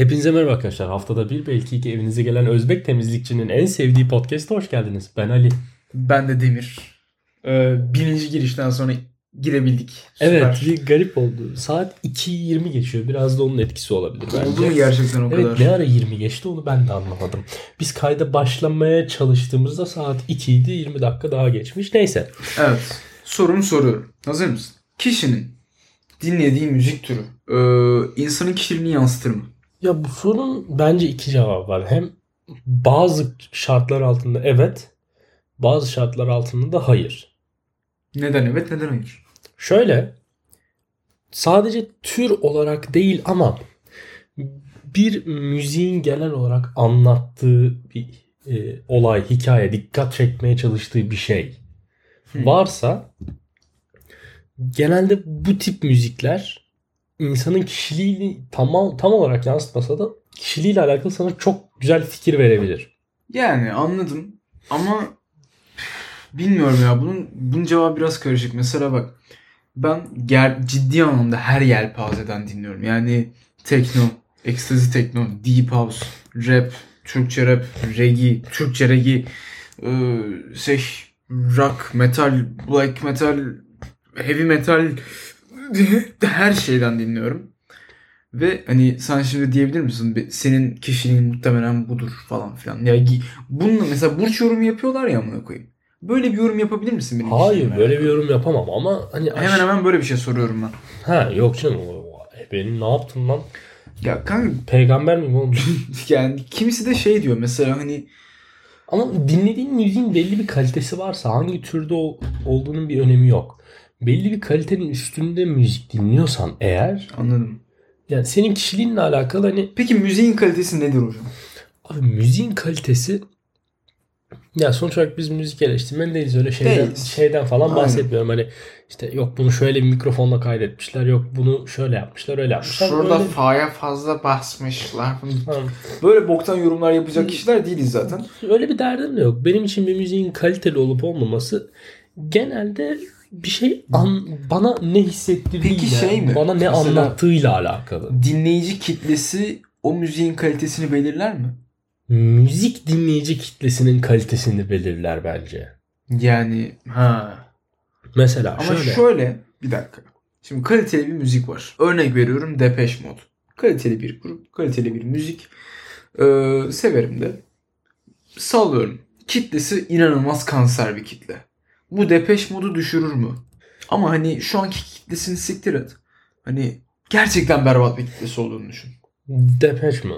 Hepinize merhaba arkadaşlar. Haftada bir belki iki evinize gelen Özbek temizlikçinin en sevdiği podcast'a hoş geldiniz. Ben Ali. Ben de Demir. Ee, birinci girişten sonra girebildik. Süper. Evet bir garip oldu. Saat 2.20 geçiyor. Biraz da onun etkisi olabilir bence. Oldu mu gerçekten o Evet kadar? ne ara 20 geçti onu ben de anlamadım. Biz kayda başlamaya çalıştığımızda saat 2 idi 20 dakika daha geçmiş. Neyse. Evet. Sorumu soruyorum. Hazır mısın? Kişinin dinlediği müzik türü e, insanın kişiliğini yansıtır mı? Ya bu sorunun bence iki cevabı var. Hem bazı şartlar altında evet, bazı şartlar altında da hayır. Neden evet neden hayır? Şöyle sadece tür olarak değil ama bir müziğin genel olarak anlattığı bir e, olay, hikaye, dikkat çekmeye çalıştığı bir şey Hı. varsa genelde bu tip müzikler insanın kişiliğini tam, tam olarak yansıtmasa da kişiliğiyle alakalı sana çok güzel fikir verebilir. Yani anladım ama bilmiyorum ya bunun bunun cevabı biraz karışık. Mesela bak ben ger ciddi anlamda her yelpazeden dinliyorum. Yani tekno, ekstazi tekno, deep house, rap, Türkçe rap, reggae, Türkçe reggae, ıı, şey, rock, metal, black metal, heavy metal her şeyden dinliyorum. Ve hani sen şimdi diyebilir misin "Be- senin kişiliğin muhtemelen budur falan filan. Ya bununla mesela burç yorumu yapıyorlar ya amına koyayım. Böyle bir yorum yapabilir misin benim Hayır böyle bir alakalı? yorum yapamam ama hani Hemen hemen böyle bir şey soruyorum ben. Ha yok canım. o- Benim ne yaptım lan? Ya kanka Peygamber miyim oğlum? yani kimisi de şey diyor mesela hani Ama dinlediğin müziğin belli bir kalitesi varsa hangi türde ol- olduğunun bir önemi yok. Belli bir kalitenin üstünde müzik dinliyorsan eğer anladım. yani senin kişiliğinle alakalı hani Peki müziğin kalitesi nedir hocam? abi müziğin kalitesi ya sonuç olarak biz müzik eleştirmeni değiliz öyle şeyden, Değiliz. şeyden falan Aynen. bahsetmiyorum. Hani işte yok bunu şöyle bir mikrofonla kaydetmişler yok bunu şöyle yapmışlar öyle yapmışlar. Şurada Öyle- fa'ya fazla basmışlar. Böyle boktan yorumlar yapacak kişiler değiliz zaten. Öyle bir derdim de yok. Benim için bir müziğin kaliteli olup olmaması genelde bir şey an, bana ne hissettirdiğiyle, Peki şey mi? bana ne Mesela- anlattığıyla alakalı. Dinleyici kitlesi o müziğin kalitesini belirler mi? Müzik dinleyici kitlesinin kalitesini belirler bence. Yani ha. Mesela Ama şöyle. şöyle, bir dakika. Şimdi kaliteli bir müzik var. Örnek veriyorum Depeche Mode. Kaliteli bir grup, kaliteli bir müzik. Ee, severim de. Sallıyorum. Kitlesi inanılmaz kanser bir kitle. Bu Depeche Mode'u düşürür mü? Ama hani şu anki kitlesini siktir et. Hani gerçekten berbat bir kitlesi olduğunu düşün. Mode mu?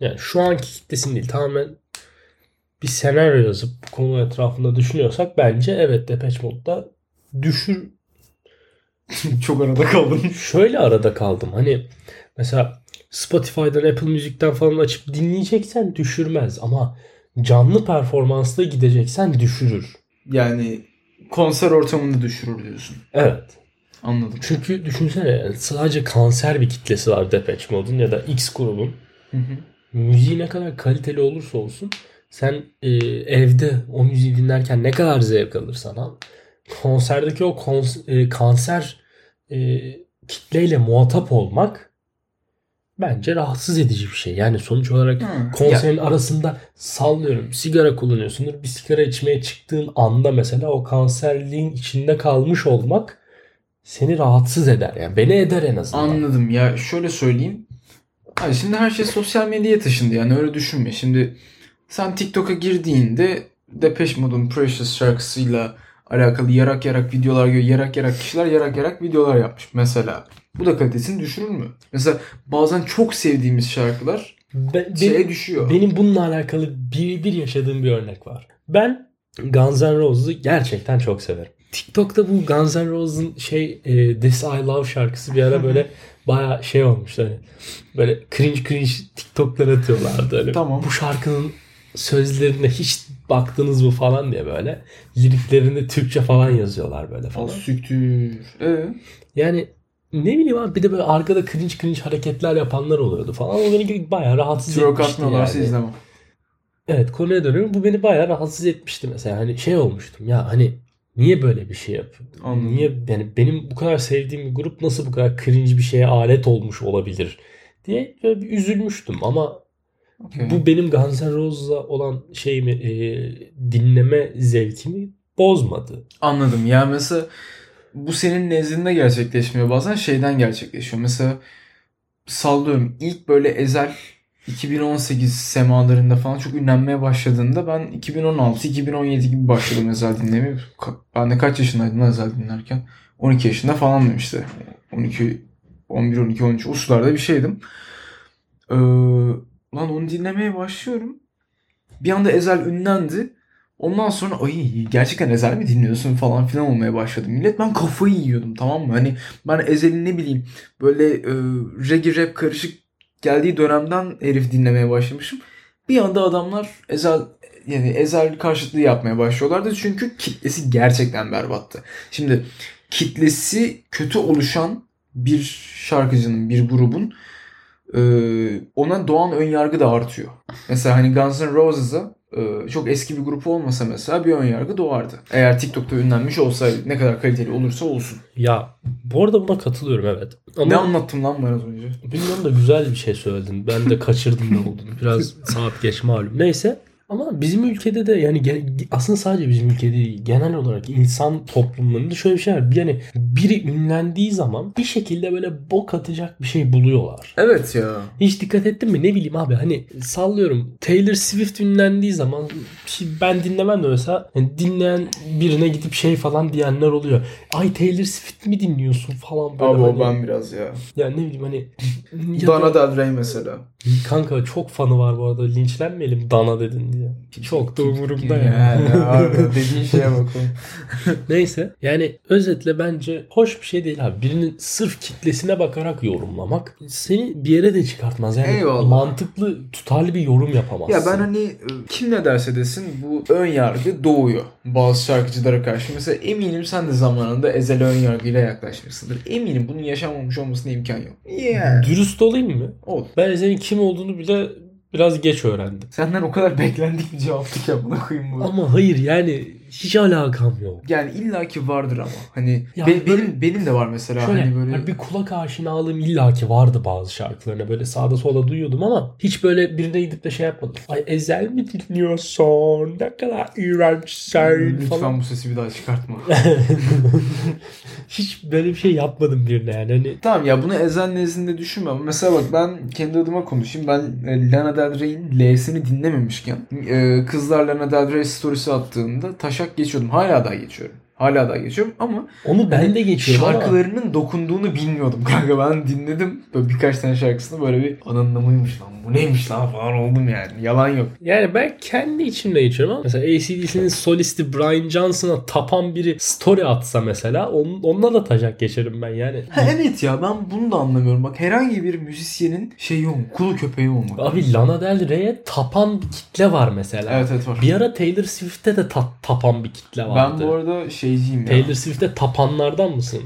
Yani şu anki kitlesini değil tamamen bir senaryo yazıp konu etrafında düşünüyorsak bence evet Depeche Mode'da düşür Çok arada kaldım. şöyle arada kaldım. Hani mesela Spotify'dan Apple Müzik'ten falan açıp dinleyeceksen düşürmez ama canlı performansla gideceksen düşürür. Yani konser ortamında düşürür diyorsun. Evet. Anladım. Çünkü düşünsene sadece kanser bir kitlesi var Depeche Mode'un ya da X grubun. Hı hı. Müziği ne kadar kaliteli olursa olsun sen e, evde o müziği dinlerken ne kadar zevk alırsan al. Konserdeki o kons- e, kanser e, kitleyle muhatap olmak bence rahatsız edici bir şey. Yani sonuç olarak Hı. konserin arasında sallıyorum sigara kullanıyorsundur. Bir sigara içmeye çıktığın anda mesela o kanserliğin içinde kalmış olmak seni rahatsız eder. Yani beni eder en azından. Anladım ya şöyle söyleyeyim. Abi şimdi her şey sosyal medyaya taşındı yani öyle düşünme. Şimdi sen TikTok'a girdiğinde Depeche Mode'un Precious şarkısıyla alakalı yarak yarak videolar gör, yarak yarak kişiler yarak yarak videolar yapmış mesela. Bu da kalitesini düşürür mü? Mesela bazen çok sevdiğimiz şarkılar Be- şeye benim, düşüyor. benim bununla alakalı birebir yaşadığım bir örnek var. Ben Guns N' Roses'u gerçekten çok severim. TikTok'ta bu Guns N' Roses'ın şey e, This I Love şarkısı bir ara böyle baya şey olmuş hani böyle cringe cringe TikTok'lar atıyorlardı hani. Tamam. Bu şarkının sözlerine hiç baktınız mı falan diye böyle liriklerinde Türkçe falan yazıyorlar böyle Al falan. süktür. Ee? Yani ne bileyim abi bir de böyle arkada cringe cringe hareketler yapanlar oluyordu falan. O beni bayağı rahatsız Twerk etmişti yani. izlemem. Evet konuya dönüyorum. Bu beni bayağı rahatsız etmişti mesela. Hani şey olmuştum ya hani niye böyle bir şey yapıyor? Anladım. Niye yani benim bu kadar sevdiğim bir grup nasıl bu kadar cringe bir şeye alet olmuş olabilir diye böyle bir üzülmüştüm ama Okay. bu benim Guns N' Roses'la olan şeyimi e, dinleme zevkimi bozmadı. Anladım. Ya mesela bu senin nezdinde gerçekleşmiyor. Bazen şeyden gerçekleşiyor. Mesela sallıyorum ilk böyle Ezel 2018 semalarında falan çok ünlenmeye başladığında ben 2016-2017 gibi başladım Ezel dinlemeye. Ben de kaç yaşındaydım Ezel dinlerken? 12 yaşında falandım işte. 12, 11, 12, 13 o sularda bir şeydim. Ee, lan onu dinlemeye başlıyorum. Bir anda Ezel ünlendi. Ondan sonra ay gerçekten Ezel mi dinliyorsun falan filan olmaya başladı. Millet ben kafayı yiyordum tamam mı? Hani ben Ezel'in ne bileyim böyle e, reggae rap karışık geldiği dönemden herif dinlemeye başlamışım. Bir anda adamlar Ezel yani Ezel karşıtlığı yapmaya başlıyorlardı. Çünkü kitlesi gerçekten berbattı. Şimdi kitlesi kötü oluşan bir şarkıcının, bir grubun e, ona doğan ön yargı da artıyor. Mesela hani Guns N' Roses'a e, çok eski bir grup olmasa mesela bir ön yargı doğardı. Eğer TikTok'ta ünlenmiş olsaydı ne kadar kaliteli olursa olsun. Ya bu arada buna katılıyorum evet. Ama Ne anlattım lan ben az önce? bilmiyorum da güzel bir şey söyledin. Ben de kaçırdım ne olduğunu. Biraz saat geç malum. Neyse. Ama bizim ülkede de yani aslında sadece bizim ülkede değil genel olarak insan toplumlarında şöyle bir şey var. Yani biri ünlendiği zaman bir şekilde böyle bok atacak bir şey buluyorlar. Evet ya. Hiç dikkat ettin mi? Ne bileyim abi hani sallıyorum Taylor Swift ünlendiği zaman ben dinlemem de mesela hani dinleyen birine gidip şey falan diyenler oluyor. Ay Taylor Swift mi dinliyorsun falan böyle. Abi hani, ben biraz ya. Ya ne bileyim hani Dana da- Del Rey mesela. Kanka çok fanı var bu arada linçlenmeyelim Dana dedin diye. Çok da umurumda ya. Yani abi dediğin şeye bakın. Neyse yani özetle bence hoş bir şey değil abi. Birinin sırf kitlesine bakarak yorumlamak seni bir yere de çıkartmaz. Yani Eyvallah. mantıklı tutarlı bir yorum yapamazsın. Ya ben hani e, kim ne derse desin bu ön yargı doğuyor bazı şarkıcılara karşı. Mesela eminim sen de zamanında Ezel'e ön yargıyla yaklaşmışsındır. Eminim bunun yaşanmamış olmasına imkan yok. Yeah. Dürüst olayım mı? Ol. Ben senin kim olduğunu bile biraz geç öğrendim. Senden o kadar beklendik bir cevaptı ki buna koyayım bu. Ama hayır yani hiç alakam yok. Yani illaki vardır ama. Hani Ya be- böyle- benim benim de var mesela Şöyle hani böyle hani bir kulak aşinalığım illaki vardı bazı şarkılarına. Böyle sağda sola duyuyordum ama hiç böyle birine gidip de şey yapmadım. Ay Ezel mi dinliyorsun? Ne kadar iğrençsin lütfen falan. bu sesi bir daha çıkartma. hiç böyle bir şey yapmadım birine yani. Hani Tamam ya bunu Ezel nezdinde düşünme ama mesela bak ben kendi adıma konuşayım. Ben e, Lana Del Rey'in L'sini dinlememişken e, kızlar Lana Del Rey storiesi attığında taşak geçiyordum. Hala daha geçiyorum. Hala daha geçiyorum ama onu ben de geçiyorum ama. şarkılarının dokunduğunu bilmiyordum kanka. Ben dinledim böyle birkaç tane şarkısını böyle bir anlamıymış lan bu neymiş lan falan oldum yani. Yalan yok. Yani ben kendi içimde geçiyorum ama mesela ACDC'nin solisti Brian Johnson'a tapan biri story atsa mesela onun, onunla da taşak geçerim ben yani. Ha evet ya ben bunu da anlamıyorum. Bak herhangi bir müzisyenin şeyi olmak, kulu köpeği olmak. Abi Lana Del Rey'e tapan bir kitle var mesela. Evet evet var. Bir ara Taylor Swift'te de ta- tapan bir kitle vardı. Ben bu arada şeyciyim ya. Taylor Swift'te tapanlardan mısın?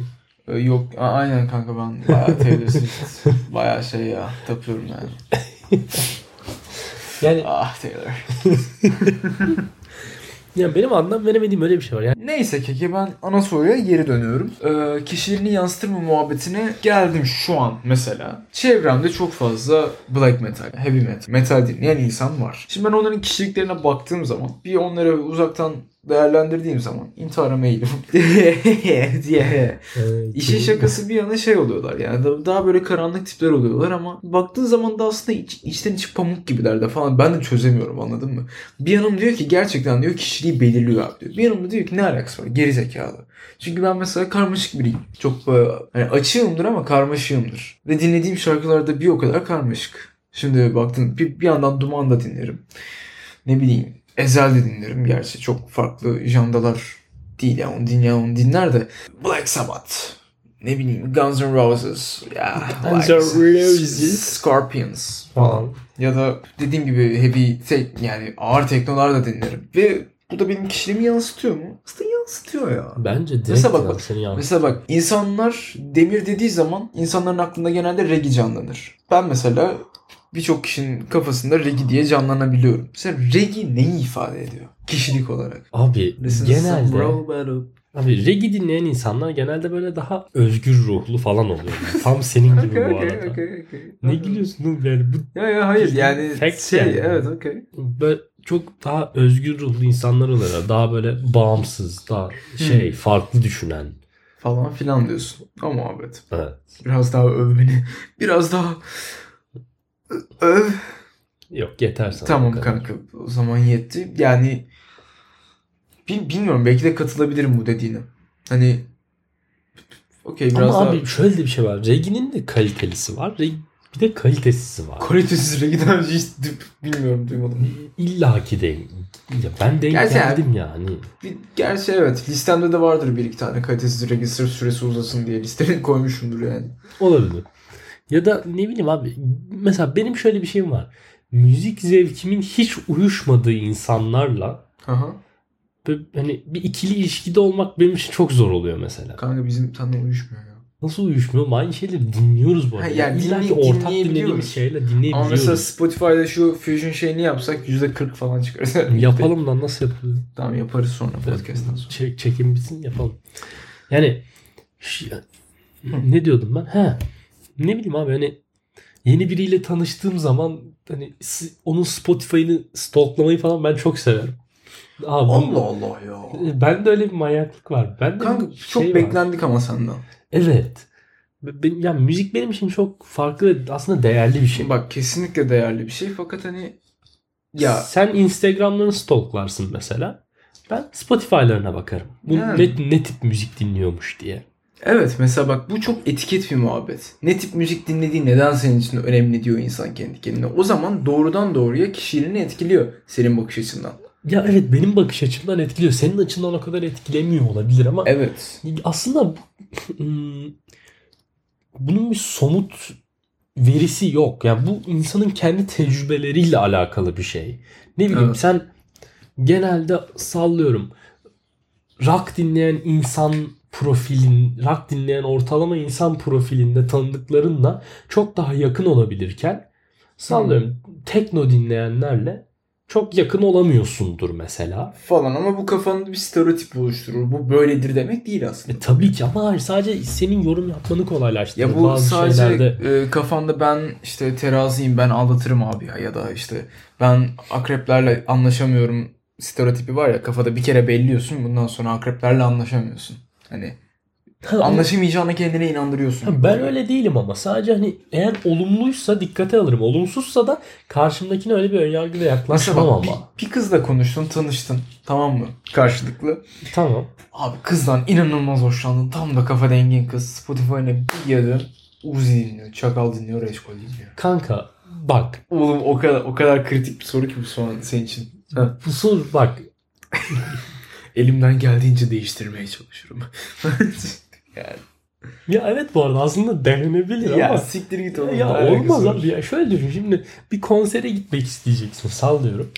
Ee, Yok a- aynen kanka ben bayağı Taylor Swift bayağı şey ya tapıyorum yani. Yani Ah Taylor. ya benim anlam veremediğim öyle bir şey var. Yani Neyse keke ben ana soruya geri dönüyorum. Ee, kişilerini yansıtırma muhabbetine geldim şu an mesela. Çevremde çok fazla black metal, heavy metal, metal dinleyen insan var. Şimdi ben onların kişiliklerine baktığım zaman bir onları uzaktan değerlendirdiğim zaman intihara meylim diye İşin şakası bir yana şey oluyorlar yani da- daha böyle karanlık tipler oluyorlar ama baktığın zaman da aslında iç, içten içi pamuk gibiler de falan ben de çözemiyorum anladın mı? Bir yanım diyor ki gerçekten diyor kişiliği belirliyor abi diyor. Bir yanım da diyor ki ne alakası var geri zekalı. Çünkü ben mesela karmaşık biriyim. Çok böyle hani açığımdır ama karmaşığımdır. Ve dinlediğim şarkılarda bir o kadar karmaşık. Şimdi baktın bir, bir yandan Duman da dinlerim. Ne bileyim Ezel de dinlerim. Gerçi çok farklı jandalar değil ya onu dinleyen onu dinler de Black Sabbath ne bileyim Guns N' Roses ya Guns N' Roses. Scorpions falan ya da dediğim gibi heavy tek yani ağır teknolar da dinlerim ve bu da benim kişiliğimi yansıtıyor mu? Aslında yansıtıyor ya. Bence direkt Mesela bak- bak, seni yansıtıyor. Mesela bak insanlar demir dediği zaman insanların aklında genelde reggae canlanır. Ben mesela birçok kişinin kafasında reggae diye canlanabiliyorum. Mesela reggae neyi ifade ediyor? Kişilik olarak. Abi Listen genelde. Abi reggae dinleyen insanlar genelde böyle daha özgür ruhlu falan oluyor. Tam senin gibi Okay, bu okay, arada. okay, okay. Ne gülüyorsun oğlum yani bu Ya ya hayır yani şey yani. evet okey. böyle çok daha özgür ruhlu insanlar oluyor. Daha böyle bağımsız, daha şey farklı düşünen. Falan filan diyorsun. O muhabbet. Evet. Biraz daha öv beni. Biraz daha öv. Yok yeter sana. Tamam kanka o zaman yetti. Yani bil- bilmiyorum belki de katılabilirim bu dediğine. Hani okey biraz Ama daha abi şöyle de bir şey var. Reggie'nin de kalitelisi var. Reg- Bir de kalitesizi var. kalitesiz regi daha önce hiç bilmiyorum duymadım. İlla ki değil. Ya ben denk Gerçi yani- geldim yani. Bir, gerçi evet listemde de vardır bir iki tane kalitesiz regi sırf süresi uzasın diye listeye koymuşumdur yani. Olabilir. Ya da ne bileyim abi. Mesela benim şöyle bir şeyim var. Müzik zevkimin hiç uyuşmadığı insanlarla Aha. böyle hani bir ikili ilişkide olmak benim için çok zor oluyor mesela. Kanka bizim seninle uyuşmuyor ya. Nasıl uyuşmuyor? Aynı şeyleri dinliyoruz bu arada. Ha, yani İlla ki ortak dinlediğimiz şeyle Ama dinleyebiliyoruz. mesela Spotify'da şu Fusion şeyini yapsak %40 falan çıkar. Yapalım da nasıl yapılıyor? Tamam yaparız sonra podcast'tan sonra. Çek, çekim bitsin yapalım. Yani şu- ne diyordum ben? He. Ne bileyim abi hani yeni biriyle tanıştığım zaman hani onun Spotify'ını stalklamayı falan ben çok severim. Abi, Allah Allah ya. Ben de öyle bir manyaklık var. Ben de Kanka çok şey var. beklendik ama senden. Evet. Ben, yani müzik benim için çok farklı ve aslında değerli bir şey. Bak kesinlikle değerli bir şey fakat hani ya Sen Instagram'larını stalklarsın mesela. Ben Spotify'larına bakarım. Bu Yani. ne, ne tip müzik dinliyormuş diye. Evet mesela bak bu çok etiket bir muhabbet. Ne tip müzik dinlediği neden senin için önemli diyor insan kendi kendine. O zaman doğrudan doğruya kişiliğini etkiliyor senin bakış açından. Ya evet benim bakış açımdan etkiliyor. Senin açından o kadar etkilemiyor olabilir ama Evet. aslında hmm, bunun bir somut verisi yok. Yani bu insanın kendi tecrübeleriyle alakalı bir şey. Ne bileyim Evet. sen genelde sallıyorum rock dinleyen insan profilin, rock dinleyen ortalama insan profilinde tanıdıklarınla çok daha yakın olabilirken sallıyorum tekno dinleyenlerle çok yakın olamıyorsundur mesela. Falan ama bu kafanda bir stereotip oluşturur. Bu böyledir demek değil aslında. E, tabii ki ama hayır, sadece senin yorum yapmanı kolaylaştırır. Ya bu Bazı sadece şeylerde e, kafanda ben işte teraziyim ben aldatırım abi ya ya da işte ben akreplerle anlaşamıyorum stereotipi var ya kafada bir kere belliyorsun bundan sonra akreplerle anlaşamıyorsun. Hani Ha, ama- anlaşamayacağına kendine inandırıyorsun. Ben öyle değilim ama sadece hani eğer olumluysa dikkate alırım. Olumsuzsa da karşımdakine öyle bir önyargıyla yaklaşmam ama. bir, bir kızla konuştun tanıştın tamam mı karşılıklı. Tamam. Abi kızdan inanılmaz hoşlandın tam da kafa dengin kız Spotify'ına bir yadın Uzi dinliyor, Çakal dinliyor, Reşkol dinliyor. Kanka bak Oğlum o kadar o kadar kritik bir soru ki bu son senin için. Ha. bu soru bak Elimden geldiğince değiştirmeye çalışıyorum. yani. ya evet bu arada aslında denenebilir Ya ama siktir git oğlum. ya olmaz abi ya şöyle düşün şimdi bir konsere gitmek isteyeceksin sallıyorum.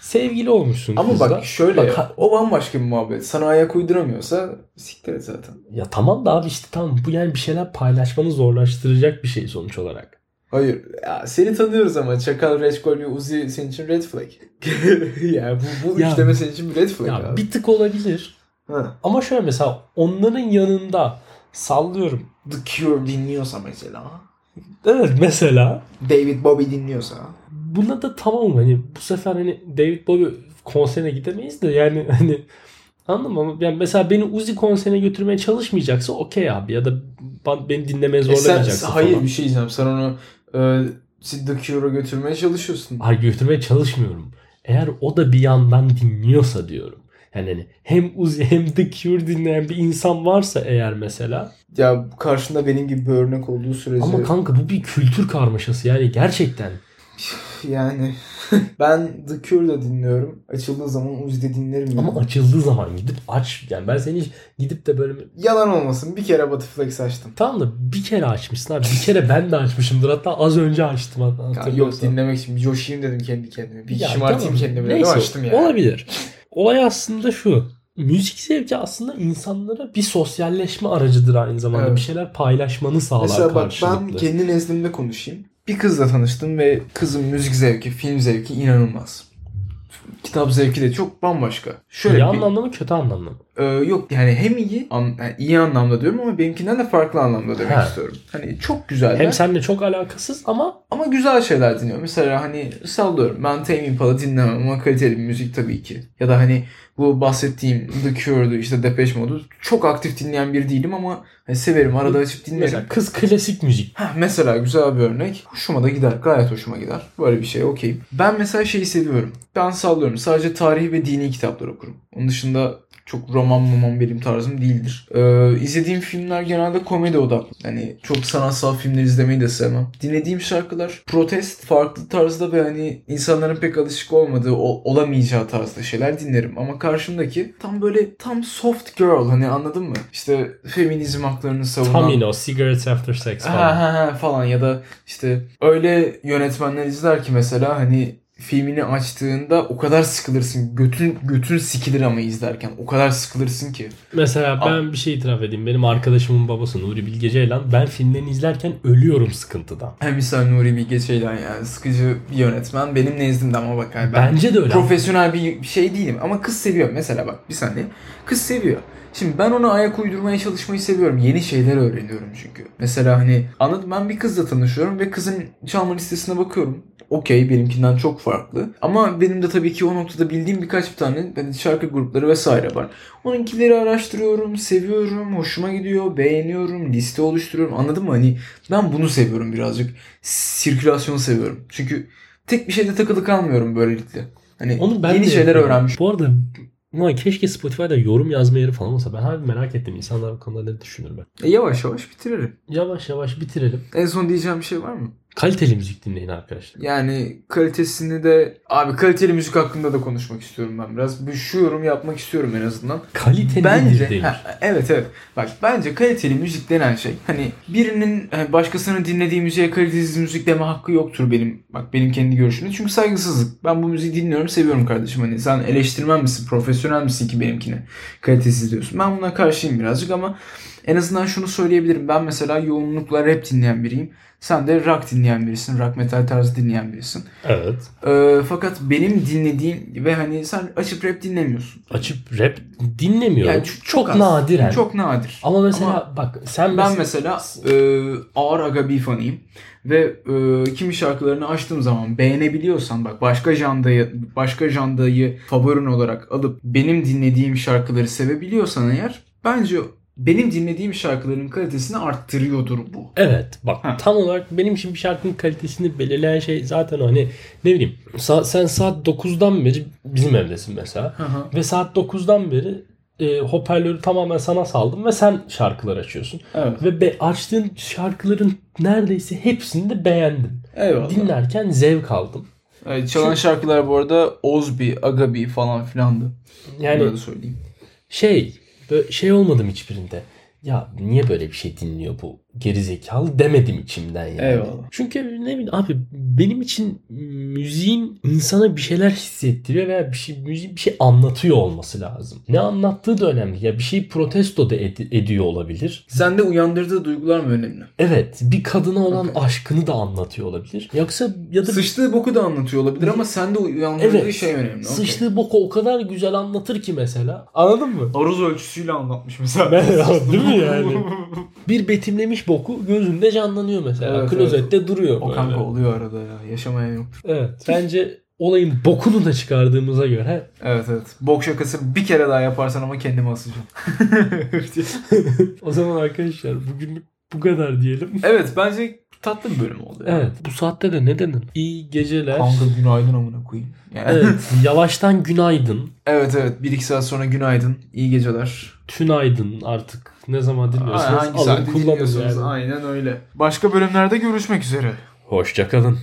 Sevgili olmuşsun Ama kızla. bak şöyle Bak, o bambaşka bir muhabbet. Sana ayak uyduramıyorsa siktir et zaten. ya tamam da abi işte tamam bu yani bir şeyler paylaşmanı zorlaştıracak bir şey sonuç olarak. Hayır. Ya seni tanıyoruz ama Çakal, Reşkol ve Uzi senin için red flag. yani bu, bu Ya- üçleme senin için bir red flag Ya abi. bir tık olabilir. Ha. Ama şöyle mesela onların yanında sallıyorum. The Cure dinliyorsa mesela. Evet mesela David Bowie dinliyorsa. buna da tamam hani bu sefer hani David Bowie konserine gidemeyiz de yani hani anladın mı? Yani mesela beni Uzi konserine götürmeye çalışmayacaksa okey abi ya da ben- beni dinlemeye E sen, zorlamayacaksa hayır falan. bir şey diyeceğim. Sen onu e, The Cure'a götürmeye çalışıyorsun. Hayır götürmeye çalışmıyorum. Eğer o da bir yandan dinliyorsa diyorum. Yani hani hem Uzi hem The Cure dinleyen bir insan varsa eğer mesela. Ya karşında benim gibi bir örnek olduğu sürece. Ama kanka bu bir kültür karmaşası yani gerçekten. Yani ben The Cure'da dinliyorum. Açıldığı zaman Uzi'de dinlerim. Ama yani. açıldığı zaman gidip aç. Yani ben seni hiç gidip de böyle Yalan olmasın bir kere Butterflex açtım. Tamam da bir kere açmışsın abi. Bir kere ben de açmışımdır. Hatta az önce açtım. hatta Ya yok dinlemek için coşayım dedim kendi kendime. Bir Ya şımartayım tamam. kendimi dedim Neyse, açtım yani. Olabilir. Olay aslında şu. Müzik zevki aslında insanlara bir sosyalleşme aracıdır aynı zamanda. Evet. Bir şeyler paylaşmanı sağlar Mesela bak ben kendi nezdimde konuşayım. Bir kızla tanıştım ve kızın müzik zevki, film zevki inanılmaz. Kitap zevki de çok bambaşka. Şöyle İyi bir, anlamda mı kötü anlamda mı? Ee, yok yani hem iyi, an, yani iyi anlamda diyorum ama benimkinden de farklı anlamda demek Ha. istiyorum. Hani çok güzeller Hem seninle çok alakasız ama ama güzel şeyler dinliyorum. Mesela hani sallıyorum ben Tame Impala dinlemem ama kaliteli bir müzik tabii ki. Ya da hani bu bahsettiğim The Cure'du işte Depeche Mode'u çok aktif dinleyen biri değilim ama hani severim arada açıp dinlerim. mesela kız klasik müzik. Heh, mesela güzel bir örnek. Hoşuma da gider. Gayet hoşuma gider. Böyle bir şey okeyim. Ben mesela şeyi seviyorum. Ben sallıyorum. Sadece tarihi ve dini kitaplar okurum. Onun dışında çok roman roman benim tarzım değildir. Ee, izlediğim filmler genelde komedi odaklı. Hani çok sanatsal filmler izlemeyi de sevmem. Dinlediğim şarkılar protest, farklı tarzda ve hani insanların pek alışık olmadığı, o- olamayacağı tarzda şeyler dinlerim. Ama karşımdaki tam böyle tam soft girl hani anladın mı? İşte feminizm haklarını savunan. Tam yine o Cigarettes After Sex Ha falan. ha ha falan ya da işte öyle yönetmenler izler ki mesela hani filmini açtığında o kadar sıkılırsın. Götün götün sikilir ama izlerken. O kadar sıkılırsın ki. Mesela ben bir şey itiraf edeyim. Benim arkadaşımın babası Nuri Bilge Ceylan. Ben filmlerini izlerken ölüyorum sıkıntıdan. Hem misal Nuri Bilge Ceylan yani sıkıcı bir yönetmen. Benim nezdimde ama bak yani ben Bence de öyle. profesyonel bir şey değilim ama kız seviyor. Mesela bak bir saniye. Kız seviyor. Şimdi ben ona ayak uydurmaya çalışmayı seviyorum. Yeni şeyler öğreniyorum çünkü. Mesela hani anladım ben bir kızla tanışıyorum ve kızın çalma listesine bakıyorum. Okey benimkinden çok farklı. Ama benim de tabii ki o noktada bildiğim birkaç bir tane hani şarkı grupları vesaire var. Onunkileri araştırıyorum, seviyorum, hoşuma gidiyor, beğeniyorum, liste oluşturuyorum. Anladın mı? Hani ben bunu seviyorum birazcık. Sirkülasyonu seviyorum. Çünkü tek bir şeyde takılı kalmıyorum böylelikle. Hani Onu ben yeni de şeyler yapıyorum. öğrenmiş. Bu arada Ulan keşke Spotify'da yorum yazma yeri falan olsa. Ben harbi merak ettim. İnsanlar bu konuda ne düşünür ben. E, yavaş yavaş bitirelim. Yavaş yavaş bitirelim. En son diyeceğim bir şey var mı? Kaliteli müzik dinleyin arkadaşlar. Yani kalitesini de abi kaliteli müzik hakkında da konuşmak istiyorum ben biraz. Bu şu yorum yapmak istiyorum en azından. Kaliteli Bence denir. ha, evet evet. Bak bence kaliteli müzik denen şey hani birinin e, başkasının dinlediği müziğe kalitesiz müzik deme hakkı yoktur benim. Bak benim kendi görüşümde. Çünkü saygısızlık. Ben bu müziği dinliyorum, seviyorum kardeşim. Hani sen eleştirmen misin, profesyonel misin ki benimkine kalitesiz diyorsun. Ben buna karşıyım birazcık ama en azından şunu söyleyebilirim. Ben mesela yoğunlukla rap dinleyen biriyim. Sen de rock dinleyen birisin. Rock metal tarzı dinleyen birisin. Evet. Ee, fakat benim dinlediğim ve hani sen açıp rap dinlemiyorsun. Açıp rap dinlemiyorum. Yani çok, çok az. nadiren. Çok nadir. Ama mesela Ama bak sen ben mesela, mesela e, ağır aga bir fanıyım. Ve e, kimi şarkılarını açtığım zaman beğenebiliyorsan bak başka jandayı başka jandayı favorin olarak alıp benim dinlediğim şarkıları sevebiliyorsan eğer bence benim dinlediğim şarkıların kalitesini arttırıyordur bu. Evet bak Ha. tam olarak benim için bir şarkının kalitesini belirleyen şey zaten hani ne bileyim sa- sen saat 9'dan beri bizim evdesin mesela Hı hı. ve saat 9'dan beri e, hoparlörü tamamen sana saldım ve sen şarkılar açıyorsun. Evet. Ve be- açtığın şarkıların neredeyse hepsini de beğendim. Eyvallah. Dinlerken zevk aldım. Evet, çalan şarkılar bu arada Ozbi, Agabi falan filandı. Yani Böyle söyleyeyim. şey böyle şey olmadım hiçbirinde. Ya niye böyle bir şey dinliyor bu gerizekalı demedim içimden yani. Eyvallah. Çünkü ne bileyim abi benim için müziğin insana bir şeyler hissettiriyor veya bir şey müzik bir şey anlatıyor olması lazım. Ne anlattığı da önemli. Ya bir şey protesto da ed- ediyor olabilir. Sende uyandırdığı duygular mı önemli? Evet, bir kadına olan Okey. aşkını da anlatıyor olabilir. Yoksa ya da Sıçtığı boku da anlatıyor olabilir ama sende uyandırdığı Evet. şey önemli. Okey. sıçtığı boku o kadar güzel anlatır ki mesela. Anladın mı? Aruz ölçüsüyle anlatmış mesela. Değil mi yani? Bir betimlemiş boku gözünde canlanıyor mesela. Evet, Klozette duruyor. O böyle. kanka oluyor arada ya. Yaşamayan yoktur. Evet. Bence olayın bokunu da çıkardığımıza göre Evet evet. Bok şakası bir kere daha yaparsan ama kendimi asacağım. o zaman arkadaşlar bugünlük bu kadar diyelim. evet bence tatlı bir bölüm oldu. ya. Evet. Bu saatte de ne denir? İyi geceler. Kanka günaydın amına koyayım. Yani. Evet. Yavaştan günaydın. evet evet. 1-2 saat sonra günaydın. İyi geceler. Tünaydın artık. Ne zaman dinliyorsanız Hangi alın saatte kullanın dinliyorsunuz? yani. Aynen öyle. Başka bölümlerde görüşmek üzere. Hoşçakalın.